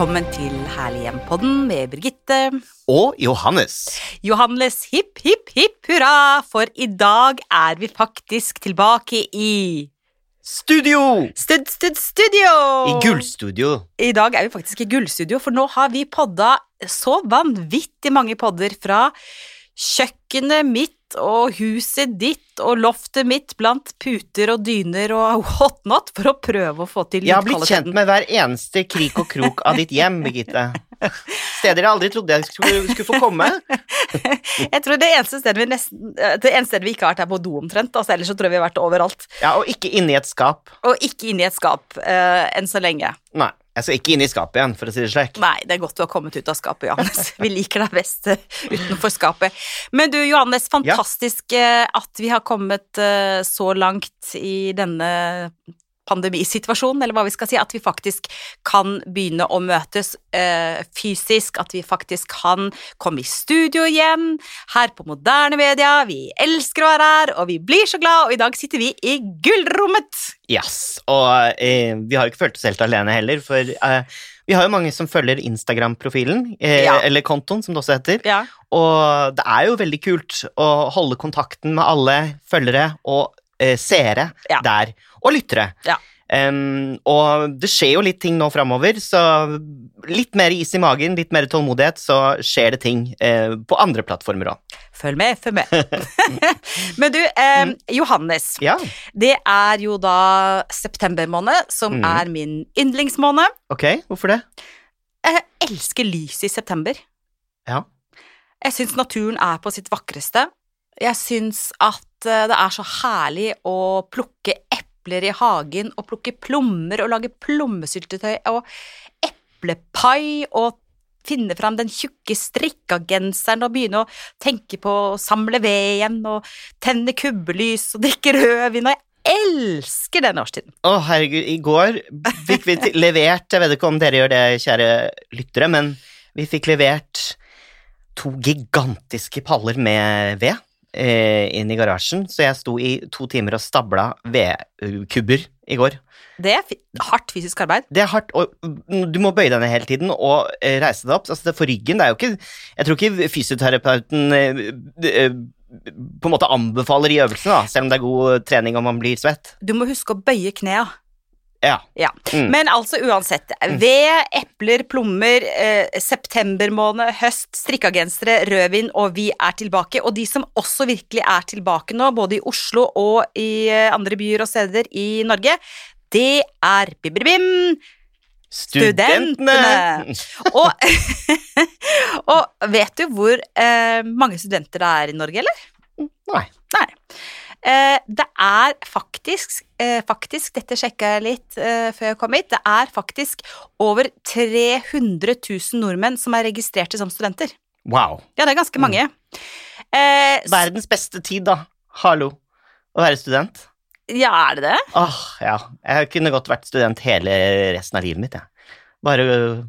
Velkommen til Herlig hjem-podden med Birgitte. Og Johannes. Johannes, hipp, hipp, hipp hurra, for i dag er vi faktisk tilbake i Studio! Stud, stud, studio! I gullstudio. I dag er vi faktisk i gullstudio, for nå har vi podda så vanvittig mange podder fra kjøkkenet mitt og huset ditt og loftet mitt blant puter og dyner og whatnot for å prøve å få til Jeg har blitt kjent med hver eneste krik og krok av ditt hjem, Birgitte. Steder jeg aldri trodde jeg skulle, skulle få komme. Jeg tror det eneste stedet vi, nesten, det eneste stedet vi ikke har vært, er på do omtrent. Altså, ellers så tror jeg vi har vært overalt. Ja, Og ikke inni et skap. Og ikke inni i et skap uh, enn så lenge. Nei, jeg skal ikke inn i skapet igjen, for å si det slik. Nei, det er godt du har kommet ut av skapet, Johannes. Vi liker deg best eh, utenfor skapet. Men du, Johannes, fantastisk ja. at vi har kommet eh, så langt i denne pandemisituasjonen, eller hva vi skal si, at vi faktisk kan begynne å møtes eh, fysisk, at vi faktisk kan komme i studio igjen, her på Moderne Media. Vi elsker å være her, og vi blir så glad, og i dag sitter vi i gullrommet! Yes, Og eh, vi har jo ikke følt oss helt alene heller, for eh, vi har jo mange som følger Instagram-profilen, eh, Ja. eller kontoen, som det også heter. Ja. Og det er jo veldig kult å holde kontakten med alle følgere og eh, seere Ja. der, og lyttere. Ja. Em, og det skjer jo litt ting nå framover, så litt mer is i magen, litt mer tålmodighet, så skjer det ting eh, på andre plattformer òg. Følg med, følg med. Men du, eh, Johannes. Ja, Det er jo da september måned, som Mm. er min yndlingsmåned. ok, hvorfor det? Jeg elsker lyset i september. Ja. Jeg syns naturen er på sitt vakreste. Jeg syns at eh, det er så herlig å plukke epler i hagen, og plukke plommer og lage plommesyltetøy og eplepai og finne fram den tjukke strikkagenseren og begynne å tenke på å samle ved igjen og tenne kubbelys og drikke rødvin, og jeg elsker denne årstiden. Å, herregud, i går fikk vi levert Jeg vet ikke om dere gjør det, kjære lyttere, men vi fikk levert to gigantiske paller med ved eh, inn i garasjen, så jeg sto i to timer og stabla vedkubber i går. Det er hardt fysisk arbeid. Det er hardt, og du må bøye deg ned hele tiden og eh, reise deg opp. Altså, det for ryggen, det er jo ikke Jeg tror ikke fysioterapeuten eh, eh, på en måte anbefaler i øvelsen, da, selv om det er god trening og man blir svett. Du må huske å bøye knea. Ja. Ja. Mm. Men altså uansett. Ved, epler, plommer, eh, septembermåned, høst, strikkagensere, rødvin, og vi er tilbake. Og de som også virkelig er tilbake nå, både i Oslo og i eh, andre byer og steder i Norge, det er bim-bim-bim, Studentene! Og, og vet du hvor eh, mange studenter det er i Norge, eller? Nei. Nei. Eh, det er faktisk, eh, faktisk, dette sjekka jeg litt eh, før jeg kom hit, det er faktisk over 300 000 nordmenn som er registrerte som studenter. Wow. Ja, det er ganske mange. Eh, Verdens beste tid, da. Hallo. Å være student. ja, er det det? Åh, ja. Jeg kunne godt vært student hele resten av livet mitt, jeg. Bare øh,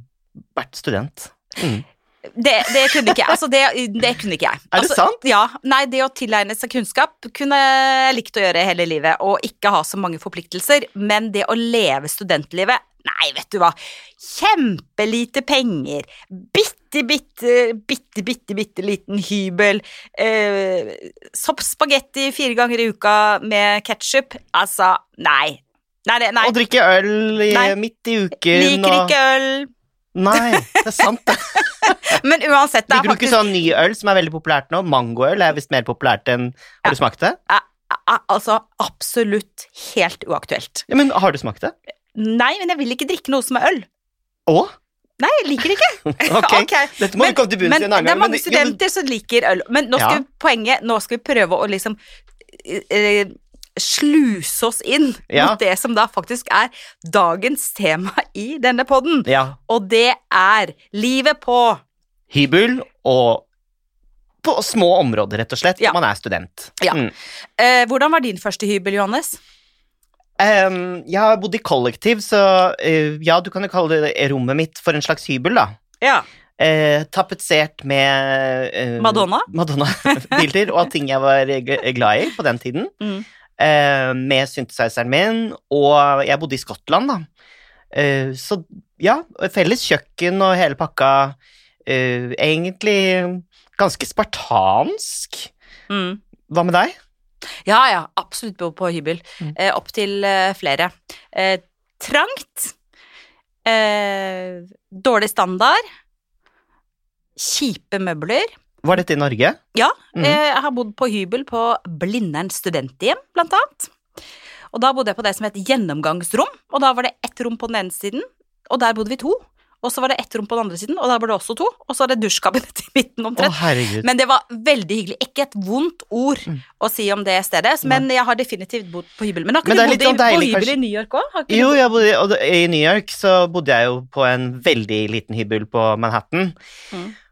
vært student. Mm. Det, det kunne ikke jeg. Altså, det, det kunne ikke jeg. Er det altså, sant? Ja. Nei, det å tilegne seg kunnskap kunne jeg likt å gjøre hele livet, og ikke ha så mange forpliktelser, men det å leve studentlivet Nei, vet du hva. Kjempelite penger. Bitte, bitte, bitte, bitte, bitte liten hybel. Eh, Soppspagetti fire ganger i uka med ketsjup. Altså, nei. Nei, nei. Å drikke øl i, midt i uken Liker og ikke øl. Nei, det er sant, det. Men uansett, det er Liker du ikke faktisk sånn ny øl som er veldig populært nå? Mangoøl er visst mer populært enn Har du smakt det? eh, eh, Altså, absolutt helt uaktuelt. Ja, men har du smakt det? Nei, men jeg vil ikke drikke noe som er øl. Å? Nei, jeg liker det ikke. Ok, Ok, dette må vi komme til bunns i en annen det er mange men- studenter som liker øl. Men nå skal Ja. vi, poenget, nå skal vi prøve å liksom eh, sluse oss inn Ja. mot det som da faktisk er dagens tema i denne podden. Ja. Og det er livet på Hybel og på små områder, rett og slett. Ja. Man er student. Ja. Mm. eh, Hvordan var din første hybel, Johannes? Um, jeg har bodd i kollektiv, så uh, ja, du kan jo kalle det rommet mitt for en slags hybel, da. Ja. Eh, tapetsert med eh, Madonna? Madonna-bilder og ting jeg var glad i på den tiden. Mm. Eh, med synthesizeren min, og jeg bodde i Skottland, da. Eh, så ja, felles kjøkken og hele pakka. eh, egentlig ganske spartansk. Mm. Hva med deg? Ja, ja, absolutt bo på hybel. Mm. Eh, opp til eh, flere. Eh, trangt. Dårlig standard. Kjipe møbler. Var dette i Norge? Ja, eh, jeg har bodd på hybel på Blindern studenthjem, blant annet. Og da bodde jeg på det som het gjennomgangsrom, og da var det ett rom på den ene siden, og der bodde vi to. Og så var det ett rom på den andre siden, og der var det også to, og så var det dusjkabinett i midten Å, omtrent. herregud. Men det var veldig hyggelig. Ikke et vondt ord Mm. å si om det stedet, men jeg har definitivt bodd på hybel. Men har ikke Men du bodd sånn på hybel kanskje. i New York òg? Jo, jeg bodde, og i New York så bodde jeg jo på en veldig liten hybel på Manhattan.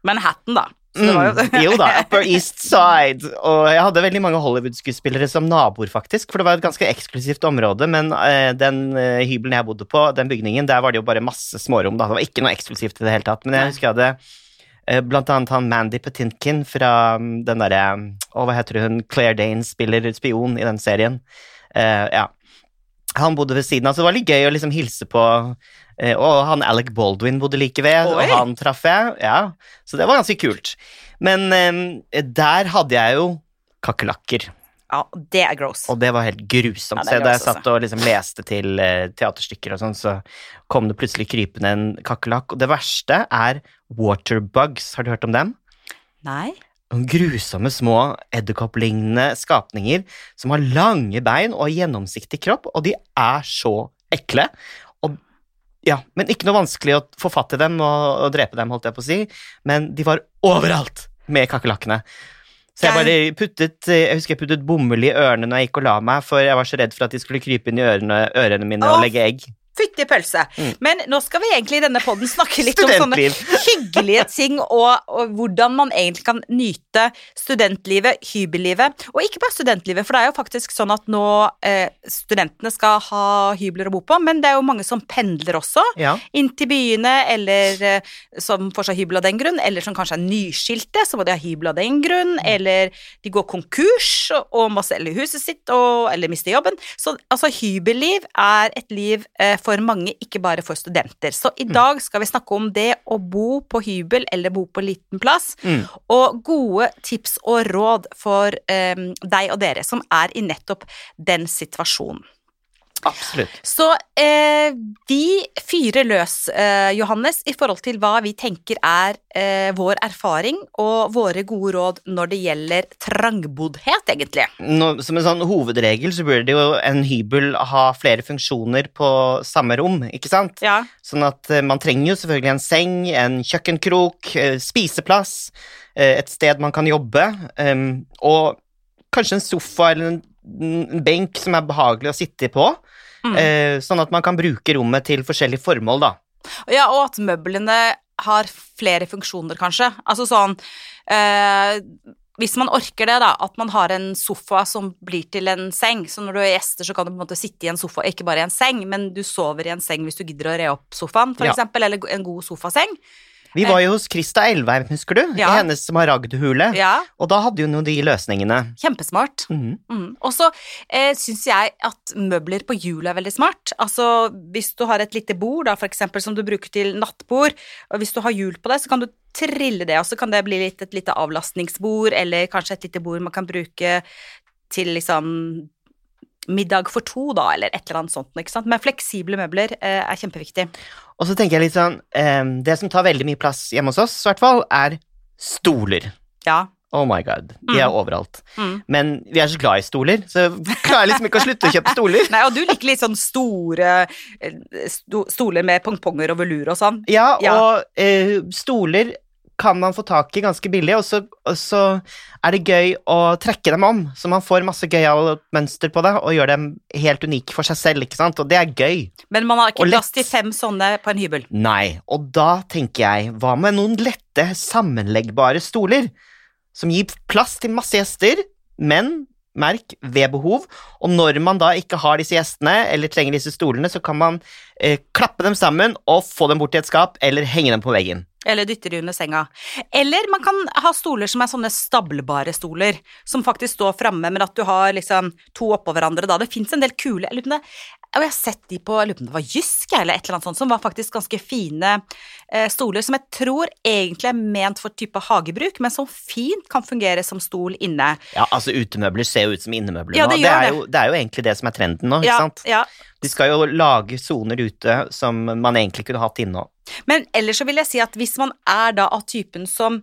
Manhattan, da. Mm, jo da, Upper East Side. Og jeg hadde veldig mange Hollywood-skuespillere som naboer, faktisk. For det var et ganske eksklusivt område, men uh, den uh, hybelen jeg bodde på, den bygningen, der var det jo bare masse smårom. Da. Det var ikke noe eksklusivt i det hele tatt. Men jeg husker jeg hadde uh, blant annet han Mandy Patinkin fra mm, den derre Å, hva heter hun? Claire Danes spiller spion i den serien. Ja. Han bodde ved siden av, så det var litt gøy å liksom hilse på. eh, Og han Alec Baldwin bodde like ved, Oi. og han traff jeg. Ja, så det var ganske kult. Men eh, der hadde jeg jo kakerlakker, Ja, det er gross. og det var helt grusomt. Ja, da jeg altså. satt og liksom leste til eh, teaterstykker og sånn, så kom det plutselig krypende en kakerlakk. Og det verste er waterbugs. Har du hørt om dem? Nei? Noen grusomme små edderkopplignende skapninger som har lange bein og gjennomsiktig kropp, og de er så ekle. Og, ja, men ikke noe vanskelig å få fatt i dem og, og drepe dem, holdt jeg på å si, men de var overalt med kakerlakkene. Så jeg bare puttet Jeg husker jeg puttet bomull i ørene når jeg gikk og la meg, for jeg var så redd for at de skulle krype inn i ørene, ørene mine og legge egg. Fytti pølse. Mm. Men nå skal vi egentlig i denne poden snakke litt om sånne hyggelige ting, og, og hvordan man egentlig kan nyte studentlivet, hybellivet. Og ikke bare studentlivet, for det er jo faktisk sånn at nå eh, studentene skal ha hybler å bo på, men det er jo mange som pendler også. Ja. Inn til byene, eller eh, som får seg hybel av den grunn, eller som kanskje er nyskilte, så må de ha hybel av den grunn, eller de går konkurs og må selge huset sitt, og, eller miste jobben. Så altså, hybelliv er et liv eh, for mange, ikke bare for studenter. Så i dag skal vi snakke om det å bo på hybel eller bo på liten plass, Mm. og gode tips og råd for um, deg og dere som er i nettopp den situasjonen. Absolutt. Så eh, vi fyrer løs, eh, Johannes, i forhold til hva vi tenker er eh, vår erfaring og våre gode råd når det gjelder trangboddhet, egentlig. Nå, som en sånn hovedregel så burde jo en hybel ha flere funksjoner på samme rom, ikke sant? Ja. Sånn at eh, man trenger jo selvfølgelig en seng, en kjøkkenkrok, eh, spiseplass, eh, et sted man kan jobbe, em, og kanskje en sofa eller en, en benk som er behagelig å sitte på, Mm. eh, sånn at man kan bruke rommet til forskjellige formål, da. ja, og at møblene har flere funksjoner, kanskje. Altså sånn eh, hvis man orker det, da, at man har en sofa som blir til en seng. Så når du er gjester, så kan du på en måte sitte i en sofa, ikke bare i en seng, men du sover i en seng hvis du gidder å re opp sofaen, for Ja. eller en god sofaseng. Vi var jo hos Krista Elveim, husker du? Ja. I hennes smaragdhule. Ja, Og da hadde hun jo de løsningene. kjempesmart. Mm. Mm. Og så eh, syns jeg at møbler på hjul er veldig smart. Altså hvis du har et lite bord da, for eksempel, som du bruker til nattbord, og hvis du har hjul på det, så kan du trille det, og så kan det bli litt, et lite avlastningsbord, eller kanskje et lite bord man kan bruke til liksom middag for to, da, eller et eller annet sånt. Ikke sant? Men fleksible møbler eh, er kjempeviktig. Og så tenker jeg litt sånn eh, Det som tar veldig mye plass hjemme hos oss, i hvert fall, er stoler. Ja. Oh my god, de er overalt. Mm. Men vi er så glad i stoler, så klarer klarer liksom ikke å slutte å kjøpe stoler. Nei, og du liker litt sånn store eh, sto stoler med pongponger og velur og sånn. Ja, Ja. og eh, stoler kan man få tak i ganske billig, og så, og så er det gøy å trekke dem om, så man får masse gøyale mønster på det, og gjør dem helt unike for seg selv, ikke sant, og det er gøy. Men man har ikke Og lett. plass til fem sånne på en hybel. Nei, og da tenker jeg, hva med noen lette, sammenleggbare stoler, som gir plass til masse gjester, men merk ved behov, og når man da ikke har disse gjestene, eller trenger disse stolene, så kan man eh, klappe dem sammen og få dem bort i et skap, eller henge dem på veggen. Eller dytter de under senga. Eller man kan ha stoler som er sånne stablbare stoler, som faktisk står framme, men at du har liksom to oppå hverandre da. Det fins en del kule Jeg det og jeg har sett de på jeg lurer på om det var Jysk eller et eller annet sånt, som var faktisk ganske fine eh, stoler, som jeg tror egentlig er ment for type hagebruk, men som fint kan fungere som stol inne. Ja, altså utemøbler ser jo ut som innemøbler Ja, nå. det Det, gjør er det. jo, det er jo egentlig det som er trenden nå, ikke Ja, sant? ja. De skal jo lage soner ute som man egentlig kunne hatt inne òg. Men ellers så vil jeg si at hvis man er da av typen som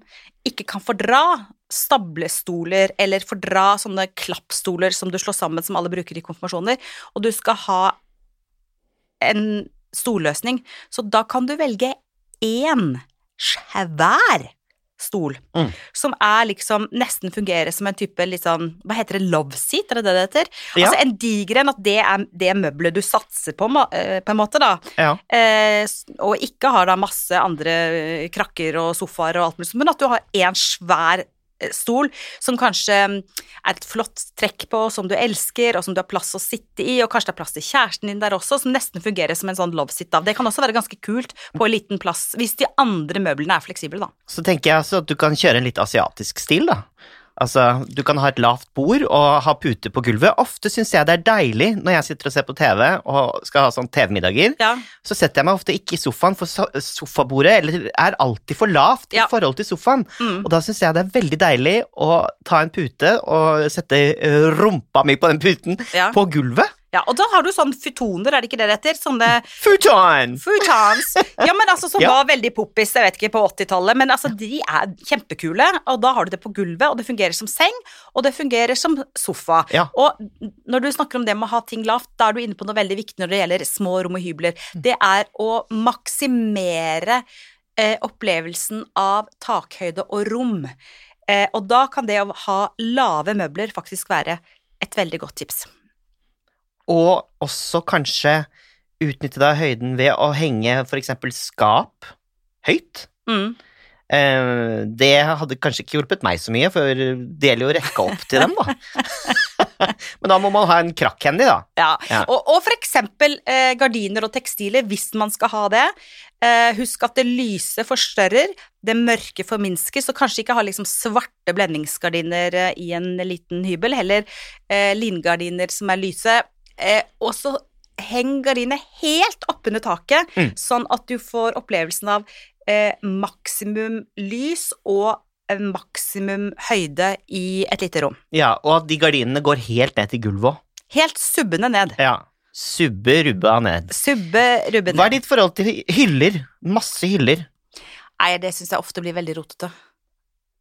ikke kan fordra stablestoler eller fordra sånne klappstoler som du slår sammen som alle bruker i konfirmasjoner, og du skal ha en stolløsning, så da kan du velge én svær stol, Mm. som er liksom nesten fungerer som en type litt sånn, hva heter det, love seat, er det det det heter? Ja. Altså en diger en, at det er det møbelet du satser på, eh, på en måte da. Ja. Eh, og ikke har da masse andre eh, krakker og sofaer og alt mulig, men at du har en svær stol som kanskje er et flott trekk på, som du elsker, og som du har plass å sitte i, og kanskje det er plass til kjæresten din der også, som nesten fungerer som en sånn love sit da. Det kan også være ganske kult på en liten plass, hvis de andre møblene er fleksible da. Så tenker jeg altså at du kan kjøre en litt asiatisk stil, da. Altså, du kan ha et lavt bord og ha pute på gulvet. Ofte syns jeg det er deilig når jeg sitter og ser på TV og skal ha sånn TV-middager. Ja, Så setter jeg meg ofte ikke i sofaen, for so- sofabordet eller, er alltid for lavt Ja. i forhold til sofaen. mm. Og da syns jeg det er veldig deilig å ta en pute og sette eh, rumpa mi på den puten ja. på gulvet. Ja, og da har du sånn futoner, er det ikke det det heter? Sånne Futon! Futons. Ja, men altså, som Ja. var veldig poppis, jeg vet ikke, på 80-tallet, men altså, de er kjempekule, og da har du det på gulvet, og det fungerer som seng, og det fungerer som sofa. Ja. Og når du snakker om det med å ha ting lavt, da er du inne på noe veldig viktig når det gjelder små rom og hybler. Det er å maksimere eh, opplevelsen av takhøyde og rom. Eh, og da kan det å ha lave møbler faktisk være et veldig godt tips. Og også kanskje utnytte da høyden ved å henge eksempel skap høyt. Mm. Eh, det hadde kanskje ikke hjulpet meg så mye, for det gjelder jo å rekke opp til dem, da. Men da må man ha en krakk-handy, da. Ja, Ja. Og, og for eksempel eh, gardiner og tekstiler, hvis man skal ha det. Eh, husk at det lyse forstørrer, det mørke forminsker, så kanskje ikke ha liksom svarte blendingsgardiner eh, i en liten hybel, heller eh, lingardiner som er lyse. Eh, og så heng gardinene helt oppunder taket, Mm. sånn at du får opplevelsen av eh, maksimum lys og eh, maksimum høyde i et lite rom. Ja, og at de gardinene går helt ned til gulvet òg. Helt subbende ned. Ja. Subbe rubba ned. Subbe, rubbe ned. Hva er ditt forhold til hyller? Masse hyller. Nei, det syns jeg ofte blir veldig rotete.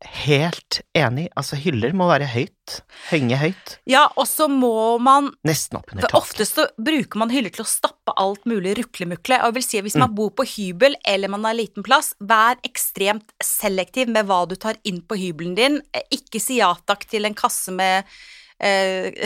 Helt enig. Altså, hyller må være høyt. Henge høyt. Ja, og så må man Nesten oppunder under taket. oftest så bruker man hyller til å stappe alt mulig ruklemukle. Og jeg vil si at hvis man bor på hybel eller man har liten plass, vær ekstremt selektiv med hva du tar inn på hybelen din. Eh, Ikke si ja takk til en kasse med eh,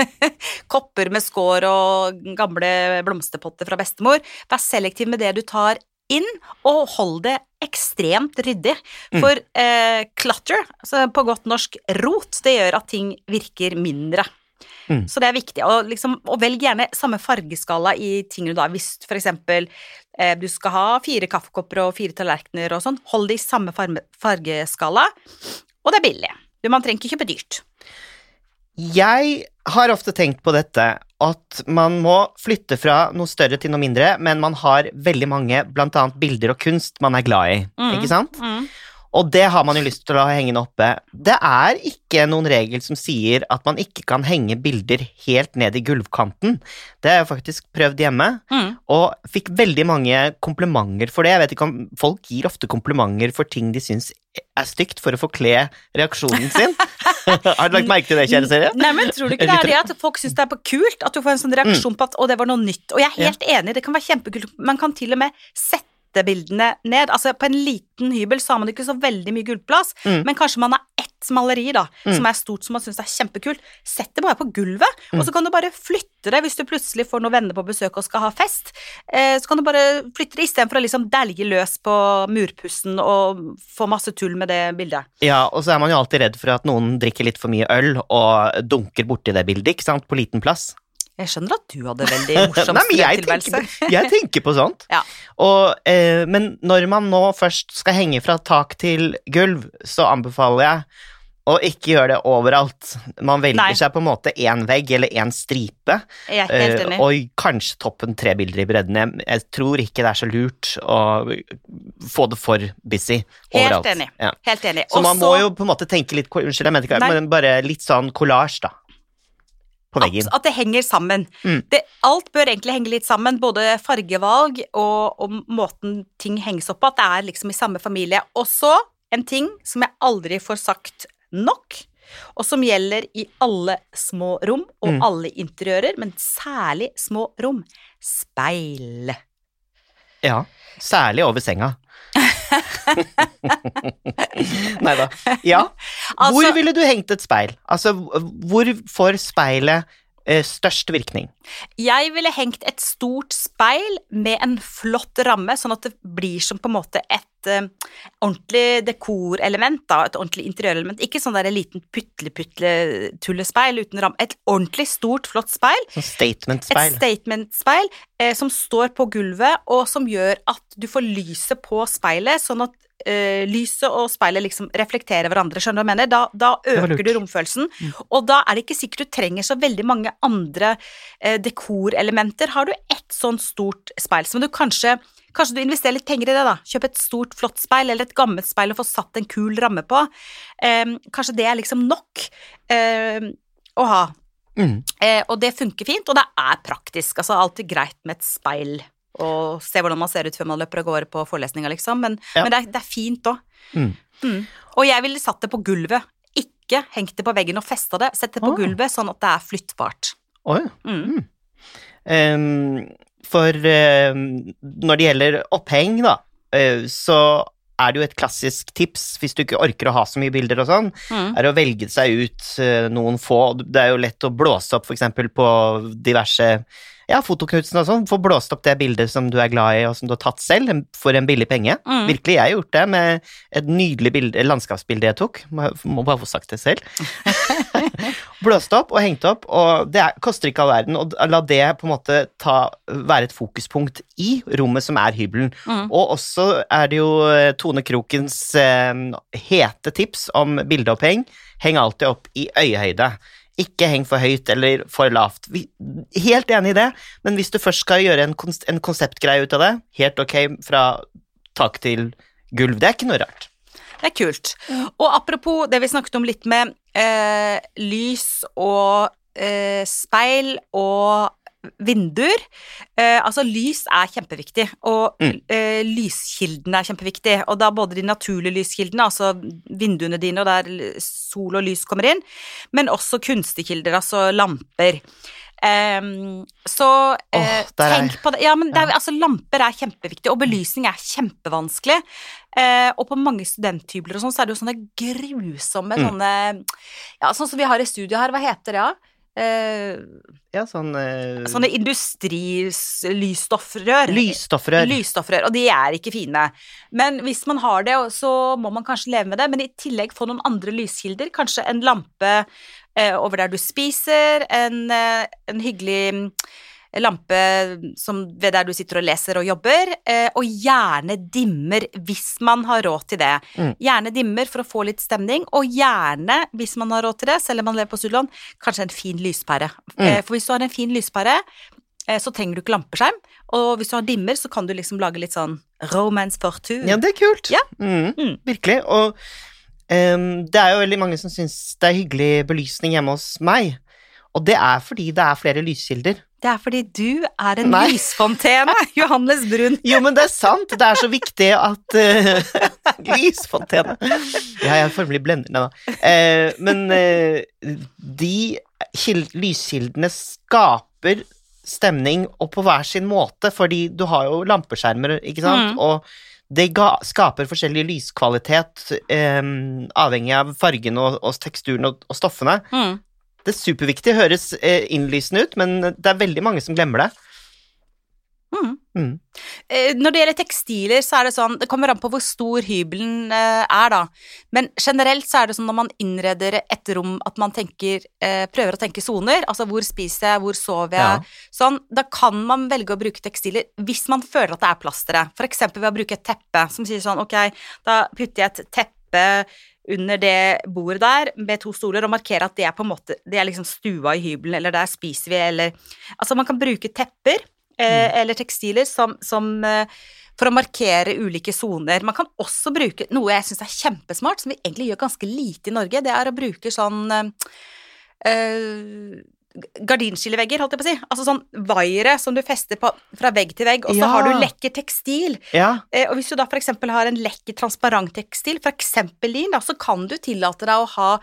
kopper med skår og gamle blomsterpotter fra bestemor. Vær selektiv med det du tar inn, og hold det ekstremt ryddig. For eh, clutter, altså på godt norsk rot, det gjør at ting virker mindre. Mm. Så det er viktig. Og, liksom, og velg gjerne samme fargeskala i tingene da. Hvis for eksempel eh, du skal ha fire kaffekopper og fire tallerkener og sånn, hold det i samme fargeskala, og det er billig. Du, Man trenger ikke kjøpe dyrt. Jeg har ofte tenkt på dette, at man må flytte fra noe større til noe mindre, men man har veldig mange, blant annet bilder og kunst, man er glad i, Mm. ikke sant? Mm. Og det har man jo lyst til å ha hengende oppe. Det er ikke noen regel som sier at man ikke kan henge bilder helt ned i gulvkanten. Det har jeg faktisk prøvd hjemme, Mm. og fikk veldig mange komplimenter for det. Jeg vet ikke om Folk gir ofte komplimenter for ting de syns er stygt, for å forkle reaksjonen sin. har du lagt merke til det, kjære serie? Nei, men tror du ikke det er det at folk syns det er kult? At du får en sånn reaksjon på at 'å, det var noe nytt'. Og jeg er helt enig, det kan være kjempekult. Man kan til og med sette bildene ned. Altså På en liten hybel så har man ikke så veldig mye gulvplass, Mm. men kanskje man har ett maleri da, Mm. som er stort som man syns er kjempekult. Sett det bare på gulvet, og så kan du bare flytte det hvis du plutselig får noen venner på besøk og skal ha fest. Eh, så kan du bare flytte det istedenfor å liksom dælje løs på murpussen og få masse tull med det bildet. Ja, og så er man jo alltid redd for at noen drikker litt for mye øl og dunker borti det bildet, ikke sant, på liten plass. Jeg skjønner at du hadde veldig morsom men jeg jeg tenker på sånt. Ja. Og, eh, men når man nå først skal henge fra tak til gulv, så anbefaler jeg Og ikke gjør det overalt. Man velger Nei. seg på en måte én vegg eller én stripe, eh, og kanskje toppen tre bilder i bredden. Jeg, jeg tror ikke det er så lurt å få det for busy Helt overalt. enig. Ja. Helt enig. Så Også... man må jo på en måte tenke litt Unnskyld, jeg mente ikke men bare litt sånn kollasj, da. På veggen. At det henger sammen. Mm. Det, alt bør egentlig henge litt sammen, både fargevalg og, og måten ting henges opp på, at det er liksom i samme familie. Og så en ting som jeg aldri får sagt nok, og som gjelder i alle små rom og Mm. alle interiører, men særlig små rom. Speil. Ja. Særlig over senga. Nei da. Ja. Altså- Hvor ville du hengt et speil? Altså, hvor får speilet eh, størst virkning? Jeg ville hengt et stort speil med en flott ramme, sånn at det blir som på en måte et eh, ordentlig dekorelement, da, et ordentlig interiørelement. Ikke sånn der liten putle-putle-tullespeil uten ramme. Et ordentlig stort, flott speil. Sånn Et statement-speil. statement-speil uh, som står på gulvet, og som gjør at du får lyset på speilet, sånn at Uh, lyset og speilet liksom reflekterer hverandre. Skjønner du hva jeg mener? Da, da øker du romfølelsen. Og da er det ikke sikkert du trenger så veldig mange andre uh, dekorelementer. Har du ett sånt stort speil, så må du kanskje Kanskje du investerer litt penger i det, da. Kjøp et stort, flott speil, eller et gammelt speil og få satt en kul ramme på. Eh, kanskje det er liksom nok eh, å ha. Mm. Eh, og det funker fint, og det er praktisk. Altså alltid greit med et speil og se hvordan man ser ut før man løper av gårde på forelesninga, liksom. Men, Ja. men det, er, det er fint òg. Mm. Mm. Og jeg ville satt det på gulvet. Ikke hengt det på veggen og festa det. Sett det på oh. gulvet, sånn at det er flyttbart. Oi. Mm. Ehm, for ehm, når det gjelder oppheng, da, eh, så er det jo et klassisk tips, hvis du ikke orker å ha så mye bilder og sånn, Mm. er å velge seg ut eh, noen få. Det er jo lett å blåse opp f.eks. på diverse ja, fotoknutsen og sånn. Få blåst opp det bildet som du er glad i, og som du har tatt selv, for en billig penge. Mm. Virkelig, jeg har gjort det med et nydelig bilde, landskapsbilde jeg tok. Må, må bare få sagt det selv. Blåst opp og hengt opp, og det er, koster ikke all verden. Og la det på en måte ta, være et fokuspunkt i rommet som er hybelen. Mm. Og også er det jo eh, Tone Krokens eh, hete tips om bildeoppheng. Heng alltid opp i øyehøyde. Ikke heng for høyt eller for lavt. Vi, helt enig i det, men hvis du først skal gjøre en, en konseptgreie ut av det, helt ok fra tak til gulv, det er ikke noe rart. Det er kult. Og apropos det vi snakket om litt med eh, lys og eh, speil og vinduer. Eh, altså, lys er kjempeviktig, og Mm. eh, lyskildene er kjempeviktig. Og da både de naturlige lyskildene, altså vinduene dine, og der sol og lys kommer inn, men også kunstige kilder, altså lamper. Ehm, så eh, der er tenk på det. Ja, men det er, altså, lamper er kjempeviktig, og belysning er kjempevanskelig. Eh, og på mange studenthybler og sånn, så er det jo sånne grusomme Mm. sånne Ja, sånn som vi har i studio her, hva heter det, ja? Eh, Ja, sånn eh, sånne industrilysstoffrør. Lysstoffrør. Lysstoffrør, og de er ikke fine. Men hvis man har det, så må man kanskje leve med det. Men i tillegg få noen andre lyskilder. Kanskje en lampe eh, over der du spiser, en, eh, en hyggelig lampe som ved der du sitter og leser og jobber, eh, og gjerne dimmer hvis man har råd til det. Mm. Gjerne dimmer for å få litt stemning, og gjerne, hvis man har råd til det, selv om man lever på studielån, kanskje en fin lyspære. Mm. Eh, For hvis du har en fin lyspære, eh, så trenger du ikke lampeskjerm, og hvis du har dimmer, så kan du liksom lage litt sånn romance for two. Ja, det er kult. Ja. Mm, Mm. Virkelig. Og um, det er jo veldig mange som syns det er hyggelig belysning hjemme hos meg. Og det er fordi det er flere lyskilder. Det er fordi du er en Nei. lysfontene, Johannes Brun. Jo, men det er sant! Det er så viktig at uh, Lysfontene. Ja, jeg er formelig blender, nei da. Uh, men uh, de lyskildene skaper stemning, og på hver sin måte, fordi du har jo lampeskjermer, ikke sant, Mm. og det ga, skaper forskjellig lyskvalitet um, avhengig av fargen og, og teksturen og, og stoffene. Mm. Det er superviktig, høres eh, innlysende ut, men det er veldig mange som glemmer det. Mm. Mm. Eh, Når det gjelder tekstiler, så er det sånn Det kommer an på hvor stor hybelen eh, er, da. Men generelt så er det sånn når man innreder et rom at man tenker Prøver å tenke soner. Altså hvor spiser jeg, hvor sover jeg? Sånn. Da kan man velge å bruke tekstiler hvis man føler at det er plass til det. Eksempel ved å bruke et teppe som sier sånn Ok, da putter jeg et teppe under det bordet der med to stoler og markere at det er på en måte Det er liksom stua i hybelen, eller der spiser vi, eller Altså, man kan bruke tepper eh, eller tekstiler som, som eh, for å markere ulike soner. Man kan også bruke noe jeg syns er kjempesmart, som vi egentlig gjør ganske lite i Norge, det er å bruke sånn eh, eh, gardinskillevegger, holdt jeg på å si. Altså sånn vaiere som du fester på fra vegg til vegg, og så Ja. har du lekker tekstil. Ja. Eh, og hvis du da eksempel har en lekker transparent tekstil, eksempel lin, da, så kan du tillate deg å ha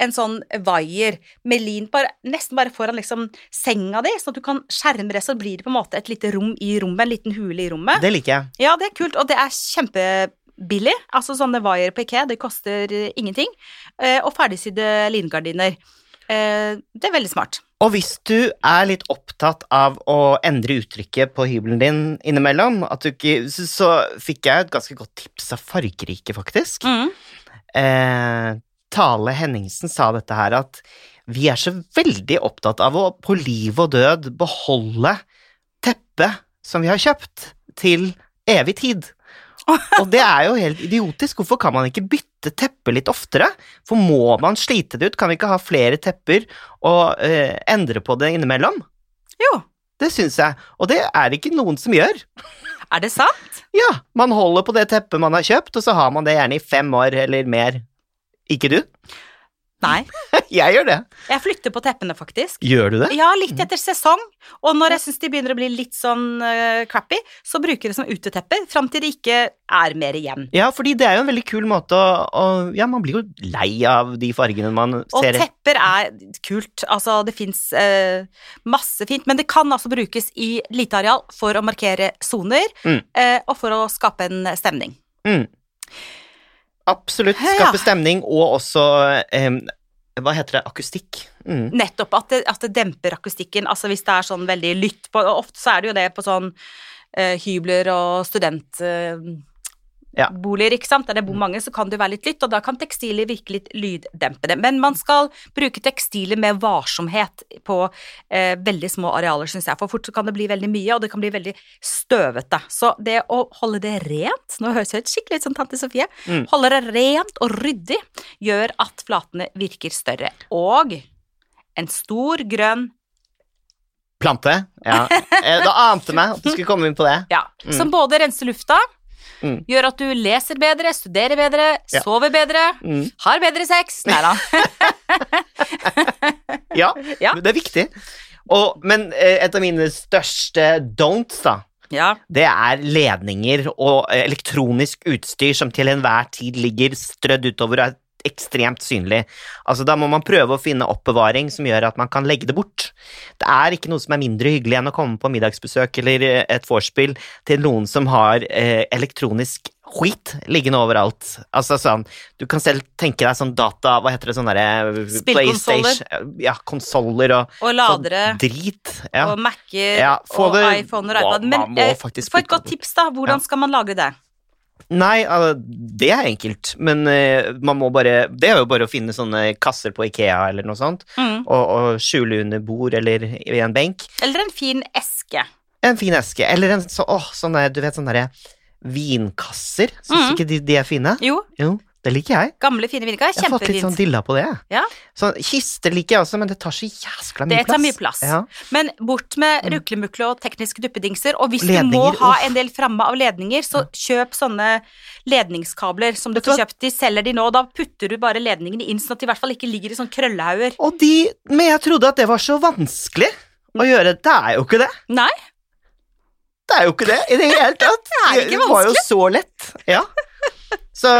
en sånn vaier med lin bare, nesten bare foran liksom senga di, sånn at du kan skjerme det, så blir det på en måte et lite rom i rommet, en liten hule i rommet. Det liker jeg. Ja, det er kult, og det er kjempebillig. Altså sånne wire på IKEA, det koster eh, ingenting. Eh, og ferdigsydde lingardiner. Eh, det er veldig smart. Og hvis du er litt opptatt av å endre uttrykket på hybelen din innimellom, ikke, så, så fikk jeg et ganske godt tips av Fargerike, faktisk. Mm. Eh, Tale Henningsen sa dette her, at vi er så veldig opptatt av å på liv og død beholde teppet som vi har kjøpt, til evig tid. Og det er jo helt idiotisk. Hvorfor kan man ikke bytte teppe litt oftere? For må man slite det ut? Kan vi ikke ha flere tepper og eh, endre på det innimellom? Jo, Det syns jeg, og det er det ikke noen som gjør. er det sant? Ja, man holder på det teppet man har kjøpt, og så har man det gjerne i fem år eller mer. Ikke du? Nei. Jeg gjør det. Jeg flytter på teppene, faktisk. Gjør du det? Ja, litt etter sesong. Og når jeg syns de begynner å bli litt sånn uh, crappy, så bruker jeg det som utetepper fram til det ikke er mer igjen. Ja, fordi det er jo en veldig kul måte å, å Ja, man blir jo lei av de fargene man Og ser tepper er kult. Altså, det fins uh, masse fint, men det kan altså brukes i lite areal for å markere soner, Mm. uh, og for å skape en stemning. mm. Absolutt. Skape stemning, og også em, Hva heter det? Akustikk. Mm. Nettopp at det, at det demper akustikken. Altså hvis det er sånn veldig lytt på Ofte så er det jo det på sånn eh, hybler og studentboliger, Ja. ikke sant. Der det bor mange, så kan det være litt lytt, og da kan tekstiler virke litt lyddempende. Men man skal bruke tekstiler med varsomhet på eh, veldig små arealer, syns jeg. For fort så kan det bli veldig mye, og det kan bli veldig støvete. Så det å holde det rent Nå høres jeg skikkelig ut som tante Sofie. Mm. Holde det rent og ryddig gjør at flatene virker større. Og en stor, grønn Plante. Ja. Eh, Da ante meg at du skulle komme inn på det. Ja, Mm. som både renser lufta, Mm. gjør at du leser bedre, studerer bedre, Ja. sover bedre, Mm. har bedre sex. Nei da. Ja, Ja. det er viktig. Og, men eh, et av mine største don'ts, da, Ja. det er ledninger og eh, elektronisk utstyr som til enhver tid ligger strødd utover er ekstremt synlig. Altså, da må man prøve å finne oppbevaring som gjør at man kan legge det bort. Det er ikke noe som er mindre hyggelig enn å komme på middagsbesøk eller eh, et vorspiel til noen som har eh, elektronisk skit liggende overalt. Altså sånn, du kan selv tenke deg sånn data, hva heter det, sånn derre Spillkonsoller. Ja, konsoller og Og ladere. sånn drit. Ja. Og Mac-er Ja, og iPhone og iPad. Men eh, få et godt tips, da. Hvordan Ja. skal man lagre det? Nei, det er enkelt, men eh, man må bare Det er jo bare å finne sånne kasser på Ikea eller noe sånt, Mm. og, og skjule under bord eller i en benk. Eller en fin eske. En fin eske, eller en så, åh, sånne, du vet, sånne derre vinkasser. Syns Mm. ikke de, de er fine? Jo, Jo, det liker jeg. gamle, fine viner. Jeg har fått litt sånn dilla på det. Ja. Så, kister liker jeg også, men det tar så jæskla mye Det plass. tar mye plass. Ja. Men bort med Mm. ruklemukle og tekniske duppedingser. Og hvis du må ha uff. en del framme av ledninger, så kjøp sånne ledningskabler som du får kjøpt. De selger de nå. Da putter du bare ledningene inn, sånn at de i hvert fall ikke ligger i sånn krøllehauger. Og de Men jeg trodde at det var så vanskelig å gjøre. Det er jo ikke det. Nei, Det er jo ikke det i det hele tatt. Det er ikke Det var jo så lett. Ja. Så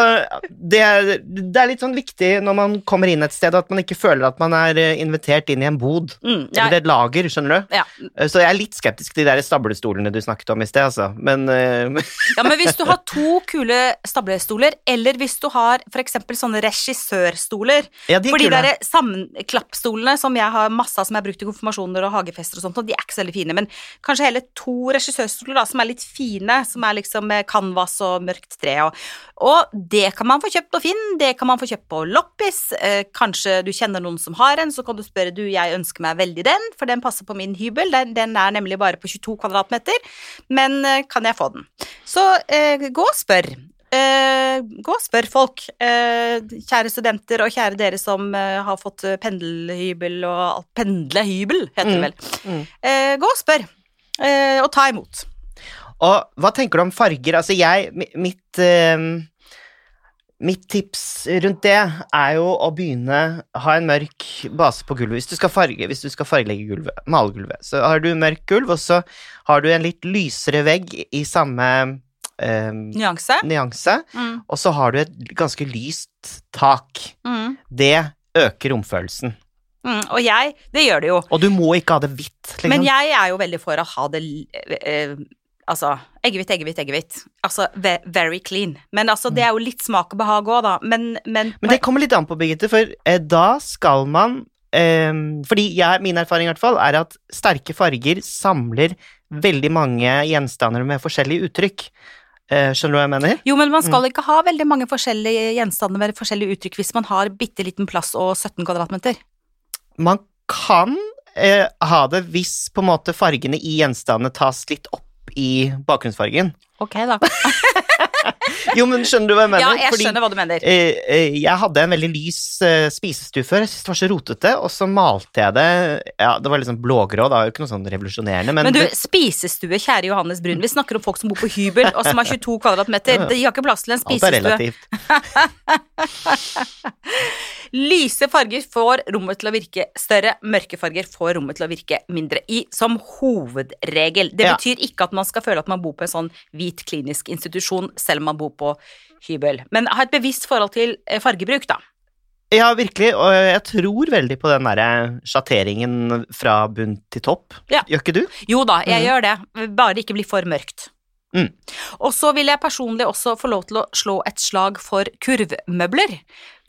det er, det er litt sånn viktig når man kommer inn et sted, at man ikke føler at man er eh, invitert inn i en bod. mm, ja, Eller et lager, skjønner du. ja. Så jeg er litt skeptisk til de der stablestolene du snakket om i sted, altså. Men uh... ja, men hvis du har to kule stablestoler, eller hvis du har eksempel sånne regissørstoler ja, de For de der sammenklappstolene som jeg har masse av som jeg har brukt i konfirmasjoner og hagefester og sånt, og de er ikke så veldig fine, men kanskje hele to regissørstoler da, som er litt fine, som er liksom med canvas og mørkt tre og, og det kan man få kjøpt på Finn, det kan man få kjøpt på Loppis, eh, kanskje du kjenner noen som har en, så kan du spørre du, jeg ønsker meg veldig den, for den passer på min hybel, den, den er nemlig bare på 22 kvadratmeter, men eh, kan jeg få den? Så eh, gå og spør. eh, gå og spør folk. Eh, kjære studenter og kjære dere som eh, har fått pendlehybel, pendelhybel og Pendlehybel, heter det Mm, vel. mm. Eh, gå og spør, eh, og ta imot. Og hva tenker du om farger? Altså, jeg mi- Mitt eh, Mitt tips rundt det er jo å begynne ha en mørk base på gulvet. Hvis du skal, farge, hvis du skal fargelegge gulvet, male gulvet, så har du mørk gulv, og så har du en litt lysere vegg i samme eh, Nyanse. nyanse, Mm, og så har du et ganske lyst tak. mm, Det øker romfølelsen. mm. Og jeg, det gjør det jo. Og du må ikke ha det hvitt, liksom. Men jeg er jo veldig for å ha det eh, Altså, eggehvitt, eggehvitt, eggehvitt. Altså very clean. Men altså, det er jo litt smak og behag òg, da. Men, men, Men det kommer litt an på, Birgitte, for eh, da skal man eh, Fordi jeg, min erfaring i hvert fall er at sterke farger samler veldig mange gjenstander med forskjellige uttrykk. Eh, skjønner du hva jeg mener? Jo, men man Mm. skal ikke ha veldig mange forskjellige gjenstander med forskjellige uttrykk hvis man har bitte liten plass og 17 kvadratmeter. Man kan eh, ha det hvis på en måte fargene i gjenstandene tas litt opp i bakgrunnsfargen. Ok, da. Jo, men skjønner du hva jeg mener? Ja, jeg Fordi, skjønner hva du mener. eh, eh, jeg hadde en veldig lys eh, spisestue før, jeg syntes det var så rotete, og så malte jeg det Ja, det var liksom blågrå, da, ikke noe sånn revolusjonerende, men, Men du, spisestue, kjære Johannes Brun, vi snakker om folk som bor på hybel, og som har 22 kvadratmeter. De har ikke plass til en alt er spisestue. relativt. Lyse farger får rommet til å virke større, mørke farger får rommet til å virke mindre. I, som hovedregel. Det betyr ikke at man skal føle at man bor på en sånn hvit klinisk institusjon, selv om man bor på hybel. Men ha et bevisst forhold til eh, fargebruk, da. Ja, virkelig, og jeg tror veldig på den derre sjatteringen fra bunn til topp. Ja. Gjør ikke du? Jo da, jeg mm. gjør det, bare det ikke blir for mørkt. Mm. Og så vil jeg personlig også få lov til å slå et slag for kurvmøbler.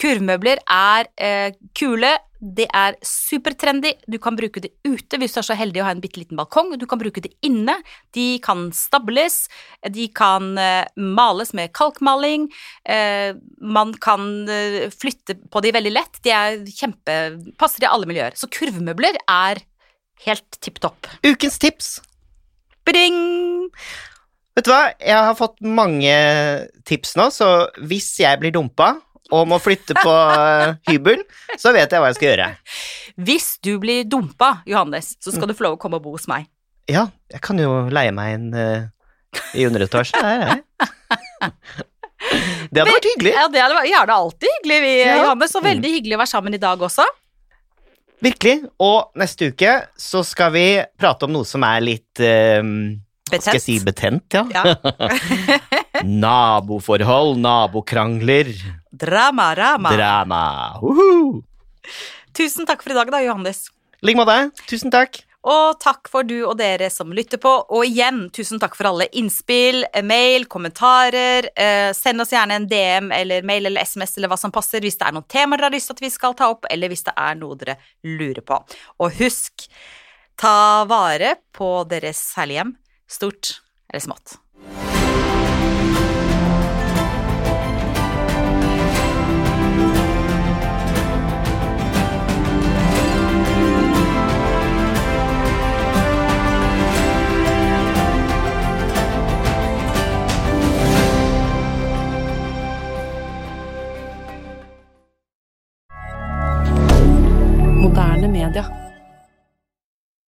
Kurvmøbler er eh, kule, det er supertrendy, du kan bruke det ute hvis du er så heldig å ha en bitte liten balkong, du kan bruke det inne, de kan stables, de kan eh, males med kalkmaling, eh, man kan eh, flytte på de veldig lett, de er kjempe, passer i alle miljøer. Så kurvmøbler er helt tipp topp. Ukens tips. Bring! Vet du hva, jeg har fått mange tips nå, så hvis jeg blir dumpa og må flytte på eh, hybel, så vet jeg hva jeg skal gjøre. Hvis du blir dumpa, Johannes, så skal du få lov å komme og bo hos meg. Ja, jeg kan jo leie meg en uh, i underetasje. Der er jeg. Det hadde vært hyggelig. Ja, det hadde det er alltid hyggelig, vi, Ja. Johannes, og veldig hyggelig å være sammen i dag også. Virkelig. Og neste uke så skal vi prate om noe som er litt eh, Hva skal jeg si betent, ja? Ja. Naboforhold, nabokrangler, Drama, rama. drama. Uhu. Tusen takk for i dag, da, Johannes. I like måte. Tusen takk. Og takk for du og dere som lytter på. Og igjen, tusen takk for alle innspill, mail, kommentarer. Eh, send oss gjerne en DM eller mail eller SMS eller hva som passer hvis det er noen temaer dere har lyst til at vi skal ta opp, eller hvis det er noe dere lurer på. Og husk, ta vare på deres herlige hjem, stort eller smått. regardeur